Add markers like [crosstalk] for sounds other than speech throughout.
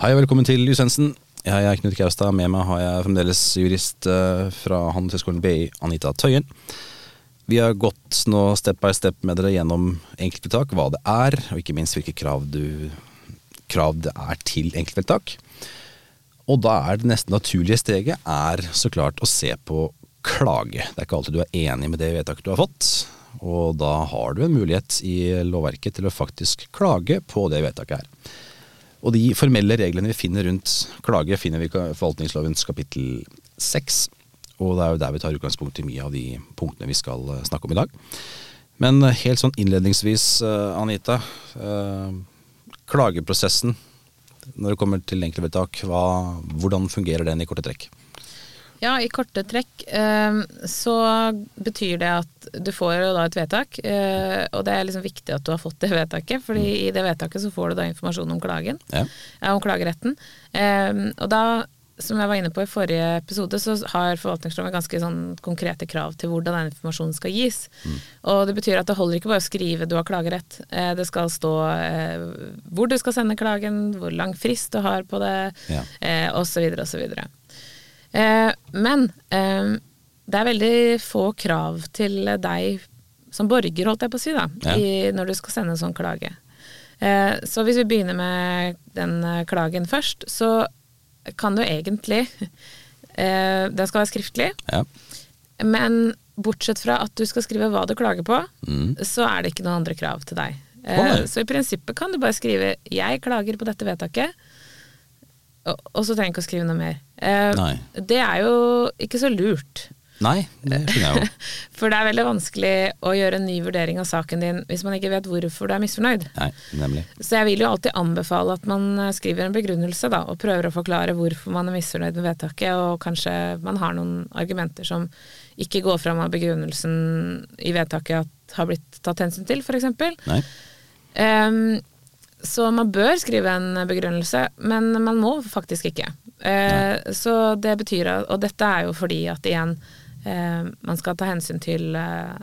Hei og velkommen til Lysensen. Jeg er Knut Kaustad. Med meg har jeg fremdeles jurist eh, fra Handelshøyskolen BI, Anita Tøyen. Vi har gått nå step by step med dere gjennom enkeltvedtak, hva det er, og ikke minst hvilke krav, du, krav det er til enkeltvedtak. Og da er det nesten naturlige steget er så klart å se på klage. Det er ikke alltid du er enig med det vedtaket du har fått, og da har du en mulighet i lovverket til å faktisk klage på det vedtaket her. Og de formelle reglene vi finner rundt klage, finner vi i forvaltningslovens kapittel seks. Og det er jo der vi tar utgangspunkt i mye av de punktene vi skal eh, snakke om i dag. Men eh, helt sånn innledningsvis, eh, Anita. Klageprosessen når det kommer til enkeltvedtak, hvordan fungerer den i korte trekk? Ja, i korte trekk så betyr det at du får da et vedtak, og det er liksom viktig at du har fått det vedtaket, fordi mm. i det vedtaket så får du da informasjon om klagen, ja. om klageretten. Og da som jeg var inne på i forrige episode, så har forvaltningsloven ganske sånn konkrete krav til hvordan den informasjonen skal gis. Mm. Og det betyr at det holder ikke bare å skrive 'du har klagerett'. Eh, det skal stå eh, hvor du skal sende klagen, hvor lang frist du har på det, ja. eh, osv. osv. Eh, men eh, det er veldig få krav til deg som borger, holdt jeg på å si, da, ja. i, når du skal sende en sånn klage. Eh, så hvis vi begynner med den klagen først, så kan du egentlig [laughs] eh, Den skal være skriftlig. Ja. Men bortsett fra at du skal skrive hva du klager på, mm. så er det ikke noen andre krav til deg. Eh, så i prinsippet kan du bare skrive 'jeg klager på dette vedtaket', og, så trenger jeg ikke å skrive noe mer. Eh, det er jo ikke så lurt. Nei, det skjønner jeg jo. [laughs] For det er veldig vanskelig å gjøre en ny vurdering av saken din hvis man ikke vet hvorfor du er misfornøyd. Nei, nemlig. Så jeg vil jo alltid anbefale at man eh, skriver en begrunnelse, da, og prøver å forklare hvorfor man er misfornøyd med vedtaket, og kanskje man har noen argumenter som ikke går fram av begrunnelsen i vedtaket at har blitt tatt hensyn til, f.eks. Um, så man bør skrive en begrunnelse, men man må faktisk ikke. Eh, så det betyr at Og dette er jo fordi at igjen eh, man skal ta hensyn til eh,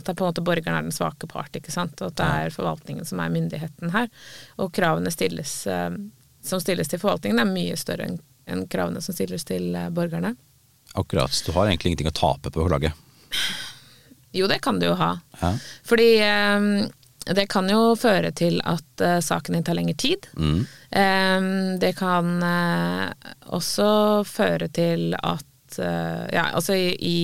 at det er på en måte borgeren er den svake part, ikke sant. Og at det er forvaltningen som er myndigheten her. Og kravene stilles, eh, som stilles til forvaltningen er mye større enn en kravene som stilles til eh, borgerne. Akkurat. Så du har egentlig ingenting å tape på å klage? Jo, det kan du jo ha. Ja. Fordi eh, det kan jo føre til at uh, saken din tar lengre tid. Mm. Um, det kan uh, også føre til at uh, Ja, altså i, i,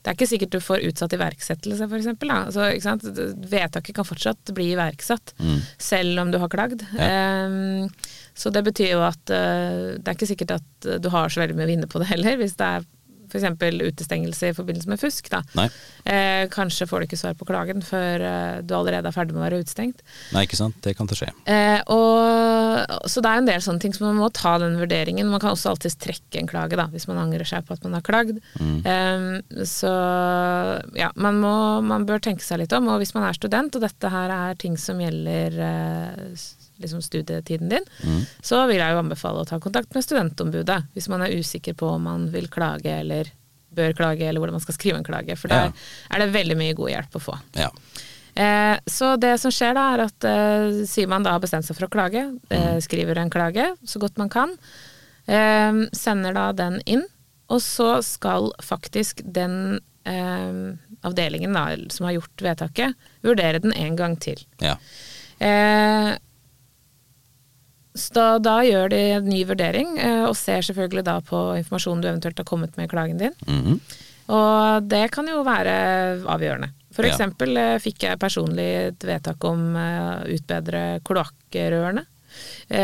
Det er ikke sikkert du får utsatt iverksettelse, f.eks. Altså, Vedtaket kan fortsatt bli iverksatt, mm. selv om du har klagd. Ja. Um, så det betyr jo at det er ikke sikkert at du har så veldig mye å vinne på det heller, hvis det er f.eks. utestengelse i forbindelse med fusk. Da. Eh, kanskje får du ikke svar på klagen før eh, du allerede er ferdig med å være utestengt. Nei, ikke sant. Det kan det skje. Eh, og, så det er en del sånne ting som man må ta den vurderingen. Man kan også alltids trekke en klage da, hvis man angrer seg på at man har klagd. Mm. Eh, så ja, man, må, man bør tenke seg litt om. Og hvis man er student, og dette her er ting som gjelder eh, liksom studietiden din, mm. så vil jeg jo anbefale å ta kontakt med studentombudet hvis man er usikker på om man vil klage eller bør klage, eller hvordan man skal skrive en klage. For der ja. er det veldig mye god hjelp å få. Ja. Eh, så det som skjer da, er at eh, sier man da har bestemt seg for å klage, eh, mm. skriver en klage så godt man kan, eh, sender da den inn, og så skal faktisk den eh, avdelingen da, som har gjort vedtaket, vurdere den en gang til. Ja. Eh, så da, da, gjør de en ny vurdering, eh, og ser selvfølgelig da på informasjonen du eventuelt har kommet med i klagen din. Mm -hmm. Og det kan jo være avgjørende. For eksempel ja. fikk jeg personlig et vedtak om å eh, utbedre kloakkrørene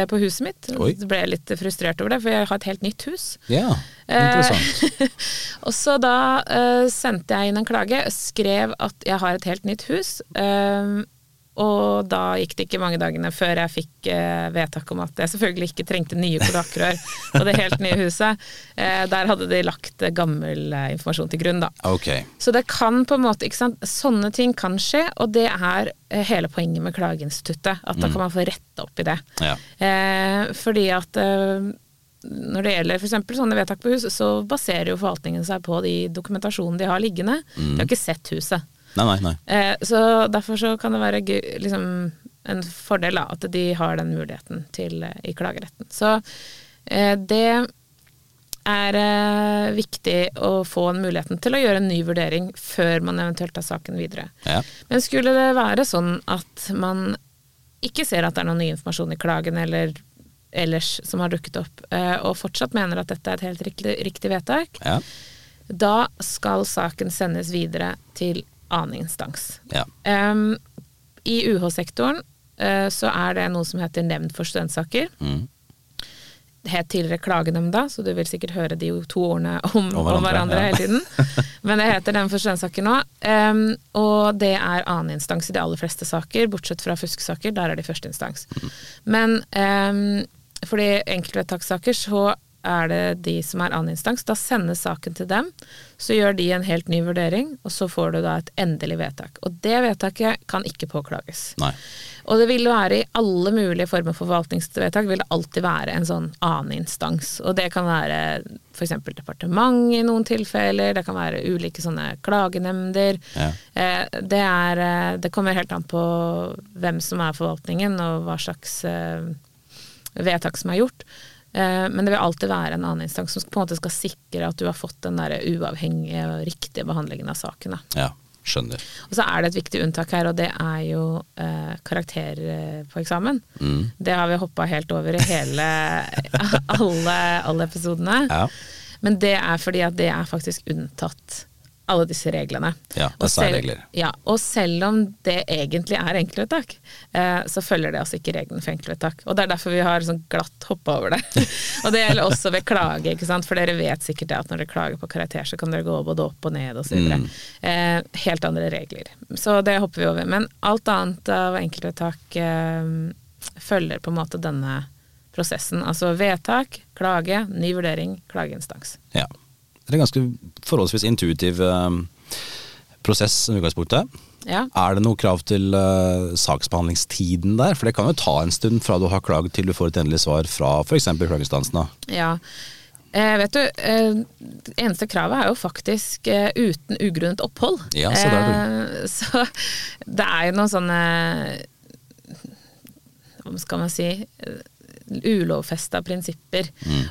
på huset mitt. Oi. ble jeg litt frustrert over det, for jeg har et helt nytt hus. Ja, interessant. [laughs] og så da uh, sendte jeg inn en klage, skrev at jeg har et helt nytt hus. Uh, og da gikk det ikke mange dagene før jeg fikk eh, vedtak om at jeg selvfølgelig ikke trengte nye kloakkrør [laughs] på det helt nye huset. Eh, der hadde de lagt gammel eh, informasjon til grunn, da. Okay. Så det kan på en måte, ikke sant, sånne ting kan skje, og det er eh, hele poenget med klageinstituttet. At da mm. kan man få retta opp i det. Ja. Eh, fordi at eh, når det gjelder f.eks. sånne vedtak på hus, så baserer jo forvaltningen seg på de dokumentasjonene de har liggende. Mm. De har ikke sett huset. Nei, nei, nei. Eh, så derfor så kan det være gøy, liksom en fordel da, at de har den muligheten til, eh, i klageretten. Så eh, det er eh, viktig å få en muligheten til å gjøre en ny vurdering før man eventuelt tar saken videre. Ja. Men skulle det være sånn at man ikke ser at det er noen ny informasjon i klagen eller ellers som har dukket opp, eh, og fortsatt mener at dette er et helt riktig, riktig vedtak, Ja. da skal saken sendes videre til annen instans. ja. Um, I UH-sektoren uh, så er det noe som heter nevnd for studentsaker. Mm. Det het tidligere Klagenemnda, så du vil sikkert høre de to ordene om, Om om hverandre, ja. hele tiden. [laughs] Men det heter nevnd for studentsaker nå. Um, og det er annen instans i de aller fleste saker, bortsett fra fusksaker. Der er det første instans. Men um, for de enkeltvedtakssaker så er det de som er annen instans. Da sendes saken til dem, så gjør de en helt ny vurdering, og så får du da et endelig vedtak. Og det vedtaket kan ikke påklages. Nei. Og det vil være i alle mulige former for forvaltningsvedtak vil det alltid være en sånn annen instans. Og det kan være f.eks. departement i noen tilfeller, det kan være ulike sånne klagenemnder. Ja. Eh, det, er, eh, det kommer helt an på hvem som er forvaltningen og hva slags eh, vedtak som er gjort. Eh, Men det vil alltid være en annen instans som på en måte skal sikre at du har fått den der uavhengige og riktige behandlingen av saken. Ja. Skjønner. Og så er det et viktig unntak her, og det er jo eh, karakterer eh, på eksamen. Mm. Det har vi hoppa helt over i hele [laughs] alle, alle episodene. Ja. Men det er fordi at det er faktisk unntatt alle disse reglene. Ja, det er særregler. Ja, og selv om det egentlig er enkeltvedtak, eh, så følger det altså ikke reglene for enkeltvedtak. Og det er derfor vi har sånn glatt hoppa over det. [laughs] og det gjelder også ved klage, ikke sant. For dere vet sikkert det at når dere klager på karakter, så kan dere gå både opp og ned og så videre. Eh, helt andre regler. Så det hopper vi over. Men alt annet av enkeltvedtak eh, følger på en måte denne prosessen. Altså vedtak, klage, ny vurdering, klageinstans. Ja. Det er en ganske forholdsvis intuitiv eh, prosess i utgangspunktet. Ja. Er det noe krav til uh, saksbehandlingstiden der? For det kan jo ta en stund fra du har klaget til du får et endelig svar fra f.eks. klageinstansene. Ja. Eh, vet du, eh, eneste kravet er jo faktisk eh, uten ugrunnet opphold. Ja, så der Eh, [laughs] så det er jo noen sånne Hva skal man si Ulovfesta prinsipper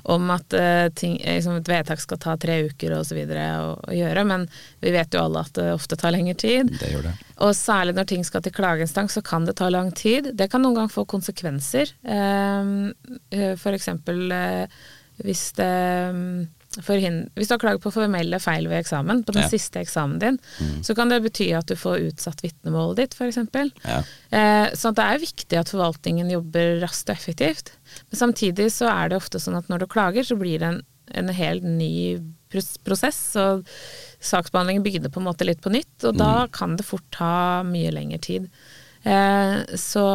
om at uh, ting, eh, liksom et vedtak skal ta tre uker og så videre å, å gjøre, men vi vet jo alle at det ofte tar lengre tid. Det gjør det. Og særlig når ting skal til klageinstans, så kan det ta lang tid. Det kan noen ganger få konsekvenser. Um, For eksempel eh, hvis det mm, forhin- Hvis du har klaget på formelle feil ved eksamen, på den Ja. siste eksamen din, så kan det bety at du får utsatt vitnemålet ditt, f.eks. Ja. Eh, så det er viktig at forvaltningen jobber raskt og effektivt. Men samtidig så er det ofte sånn at når du klager, så blir det en, en helt ny prosess. Og saksbehandlingen begynner på en måte litt på nytt, og da kan det fort ta mye lengre tid. Eh, så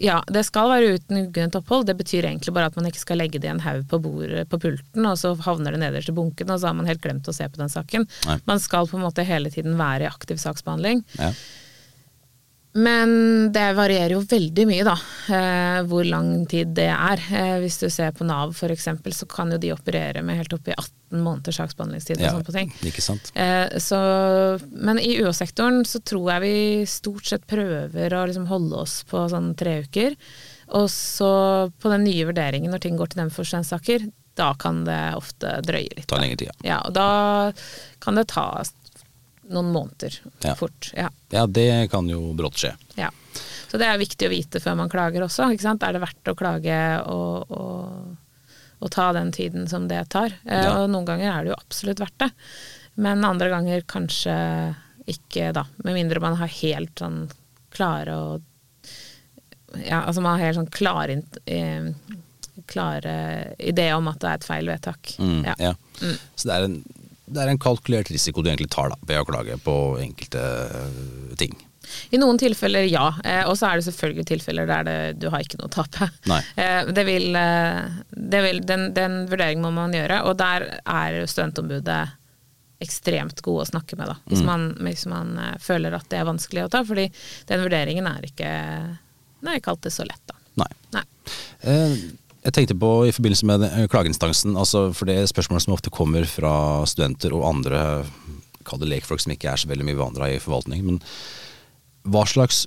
ja, det skal være uten ugrunnet opphold. Det betyr egentlig bare at man ikke skal legge det i en haug på bordet på pulten, og så havner det nederst i bunken, og så har man helt glemt å se på den saken. Nei. Man skal på en måte hele tiden være i aktiv saksbehandling. Ja. Men det varierer jo veldig mye, da, eh, hvor lang tid det er. Eh, hvis du ser på Nav f.eks., så kan jo de operere med helt opp i 18 måneders saksbehandlingstid og ja. sånn på ting. Ikke sant. Eh, så, men i UH-sektoren så tror jeg vi stort sett prøver å liksom holde oss på sånn tre uker. Og så på den nye vurderingen når ting går til nemndforstandssaker, da kan det ofte drøye litt. Ta da. lengre tid, ja. Ja, og da kan det ta noen måneder Ja. fort. Ja. Ja, det kan jo brått skje. Ja. Så det er viktig å vite før man klager også. Ikke sant? Er det verdt å klage og, og, og ta den tiden som det tar? Eh, Ja. Og noen ganger er det jo absolutt verdt det. Men andre ganger kanskje ikke, da. Med mindre man har helt sånn klare og Ja, altså man har helt sånn klare, eh, klare idé om at det er et feil vedtak. Mm, Ja. ja. Så det er, en, det er en kalkulert risiko du egentlig tar da, ved å klage på enkelte øh, ting. I noen tilfeller ja, eh, og så er det selvfølgelig tilfeller der det, du har ikke noe å tape. [laughs] Eh, det vil, eh, det vil, den, den vurderingen må man gjøre, og der er studentombudet ekstremt gode å snakke med, da, hvis man, hvis man eh, føler at det er vanskelig å ta, fordi den vurderingen er ikke, den er ikke alltid så lett, da. Nei. Nei. Eh, Jeg tenkte på i forbindelse med eh, klageinstansen, altså for det spørsmålet som ofte kommer fra studenter og andre, kall lekfolk som ikke er så veldig mye vandra i forvaltning, men hva slags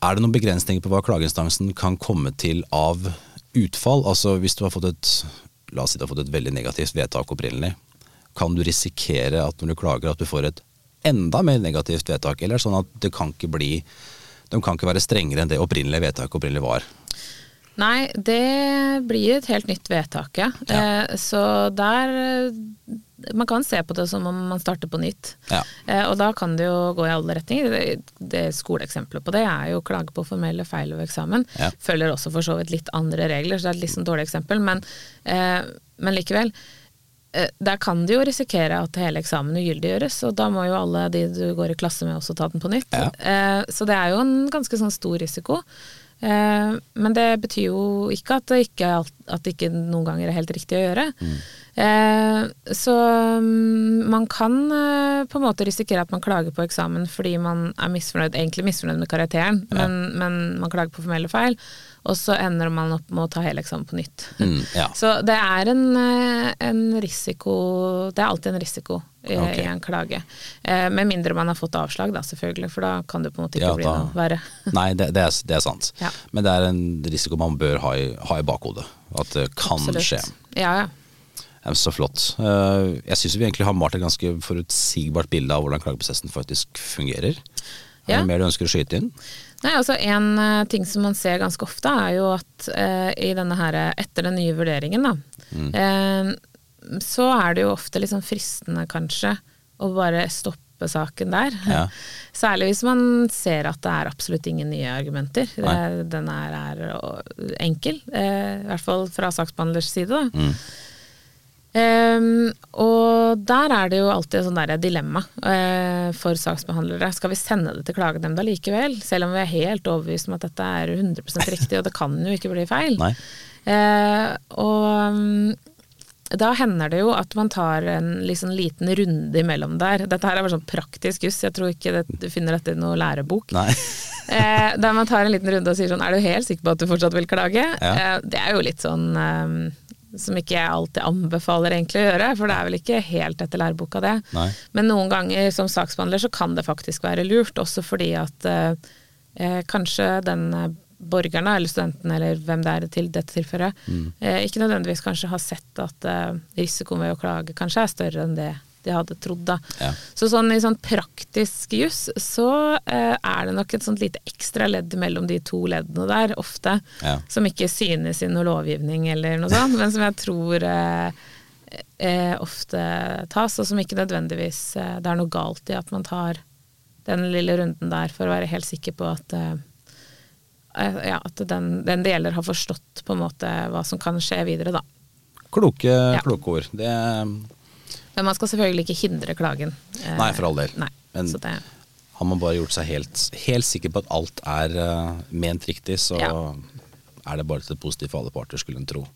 Er det noen begrensninger på hva klageinstansen kan komme til av utfall? Altså hvis du har fått et la oss si du har fått et veldig negativt vedtak opprinnelig, kan du risikere at når du klager at du får et enda mer negativt vedtak, eller er sånn at det kan ikke bli de kan ikke være strengere enn det opprinnelige vedtaket opprinnelig var? Nei, det blir et helt nytt vedtak, ja. Eh, så der eh, Man kan se på det som om man starter på nytt. Ja. Eh, og da kan det jo gå i alle retninger. Det, det Skoleeksempelet på det er jo klage på formelle feil ved eksamen. Ja. Følger også for så vidt litt andre regler, så det er et litt sånn dårlig eksempel. Men, eh, men likevel. eh, Der kan du jo risikere at hele eksamen ugyldiggjøres, og da må jo alle de du går i klasse med også ta den på nytt. Ja. Eh, Så det er jo en ganske sånn stor risiko. Eh, Men det betyr jo ikke at det ikke, at det ikke noen ganger er helt riktig å gjøre. Eh, Så mm, man kan eh, på en måte risikere at man klager på eksamen fordi man er misfornøyd, egentlig misfornøyd med karakteren, men, men man klager på formelle feil, og så ender man opp med å ta hele eksamen på nytt. Mm, ja. Så det er en, eh, en risiko Det er alltid en risiko i, okay. i en klage. Eh, med mindre man har fått avslag, da selvfølgelig, for da kan det på en måte ikke Ja, bli da- noe verre. [laughs] Nei, det, det, er, det er sant. Ja. Men det er en risiko man bør ha i, ha i bakhodet. At det kan Absolutt. skje. Ja, ja. Så flott. Eh, Jeg syns vi egentlig har malt et ganske forutsigbart bilde av hvordan klageprosessen faktisk fungerer. Er Ja. mer du ønsker å skyte inn? Nei, altså En eh, ting som man ser ganske ofte, er jo at eh, i denne her, etter den nye vurderingen, da, Mm. eh, så er det jo ofte sånn fristende, kanskje, å bare stoppe saken der. Ja. [laughs] Særlig hvis man ser at det er absolutt ingen nye argumenter. Det, den er, er enkel, eh, i hvert fall fra saksbehandlers side. da. Mm. Ehm, og der er det jo alltid et der dilemma uh, for saksbehandlere. Skal vi sende det til klagenemnda likevel, selv om vi er helt overbevist om at dette er 100% riktig, og det kan jo ikke bli feil? Eh, og um, da hender det jo at man tar en liksom liten runde imellom der. Dette her er bare sånn praktisk juss, jeg tror ikke det, du finner dette i noen lærebok. [laughs] Eh, der man tar en liten runde og sier sånn Er du helt sikker på at du fortsatt vil klage? Ja. Eh, det er jo litt sånn eh, som ikke jeg alltid anbefaler egentlig å gjøre, for det er vel ikke helt etter læreboka det. Nei. Men noen ganger som saksbehandler så kan det faktisk være lurt, også fordi at eh, eh, kanskje den borgerne borgeren eller studenten eller hvem det er til dette tilfellet, Mm. eh, ikke nødvendigvis kanskje har sett at eh, risikoen ved å klage kanskje er større enn det de hadde trodd. da. Ja. Så sånn i sånn praktisk juss så eh, er det nok et sånt lite ekstra ledd mellom de to leddene der, ofte, Ja. som ikke synes i noe lovgivning eller noe sånt, men som jeg tror eh, eh, ofte tas, og som ikke nødvendigvis eh, det er noe galt i at man tar den lille runden der for å være helt sikker på at eh, eh, ja, at den, den det gjelder har forstått på en måte hva som kan skje videre, da. Kloke, kloke ord. Det, Men man skal selvfølgelig ikke hindre klagen. Nei, for all del. Nei, Men- det, har man bare gjort seg helt, helt sikker på at alt er eh, ment riktig, så Ja. er det bare til det positive for alle parter, skulle en tro.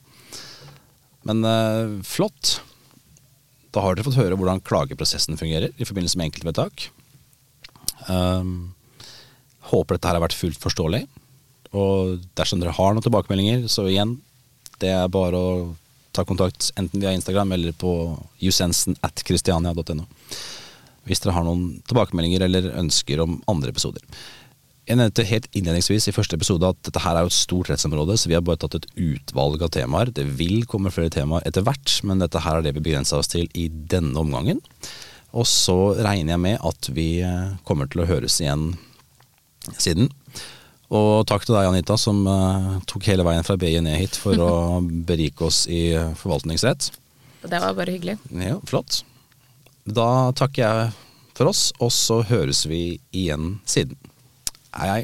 Men eh, flott. Da har dere fått høre hvordan klageprosessen fungerer i forbindelse med enkeltvedtak. Um, håper dette her har vært fullt forståelig. Og dersom dere har noen tilbakemeldinger, så igjen, det er bare å ta kontakt enten via Instagram eller på jusensen at christiania.no hvis dere har noen tilbakemeldinger eller ønsker om andre episoder. Jeg nevnte helt innledningsvis i første episode at dette her er jo et stort rettsområde, så vi har bare tatt et utvalg av temaer. Det vil komme flere temaer etter hvert, men dette her er det vi begrensa oss til i denne omgangen. Og så regner jeg med at vi eh, kommer til å høres igjen siden. Og takk til deg, Anita, som uh, tok hele veien fra BI ned hit for å [laughs] berike oss i forvaltningsrett. det var bare hyggelig. Ja, flott. Da takker jeg for oss, og så høres vi igjen siden. Hei, hei.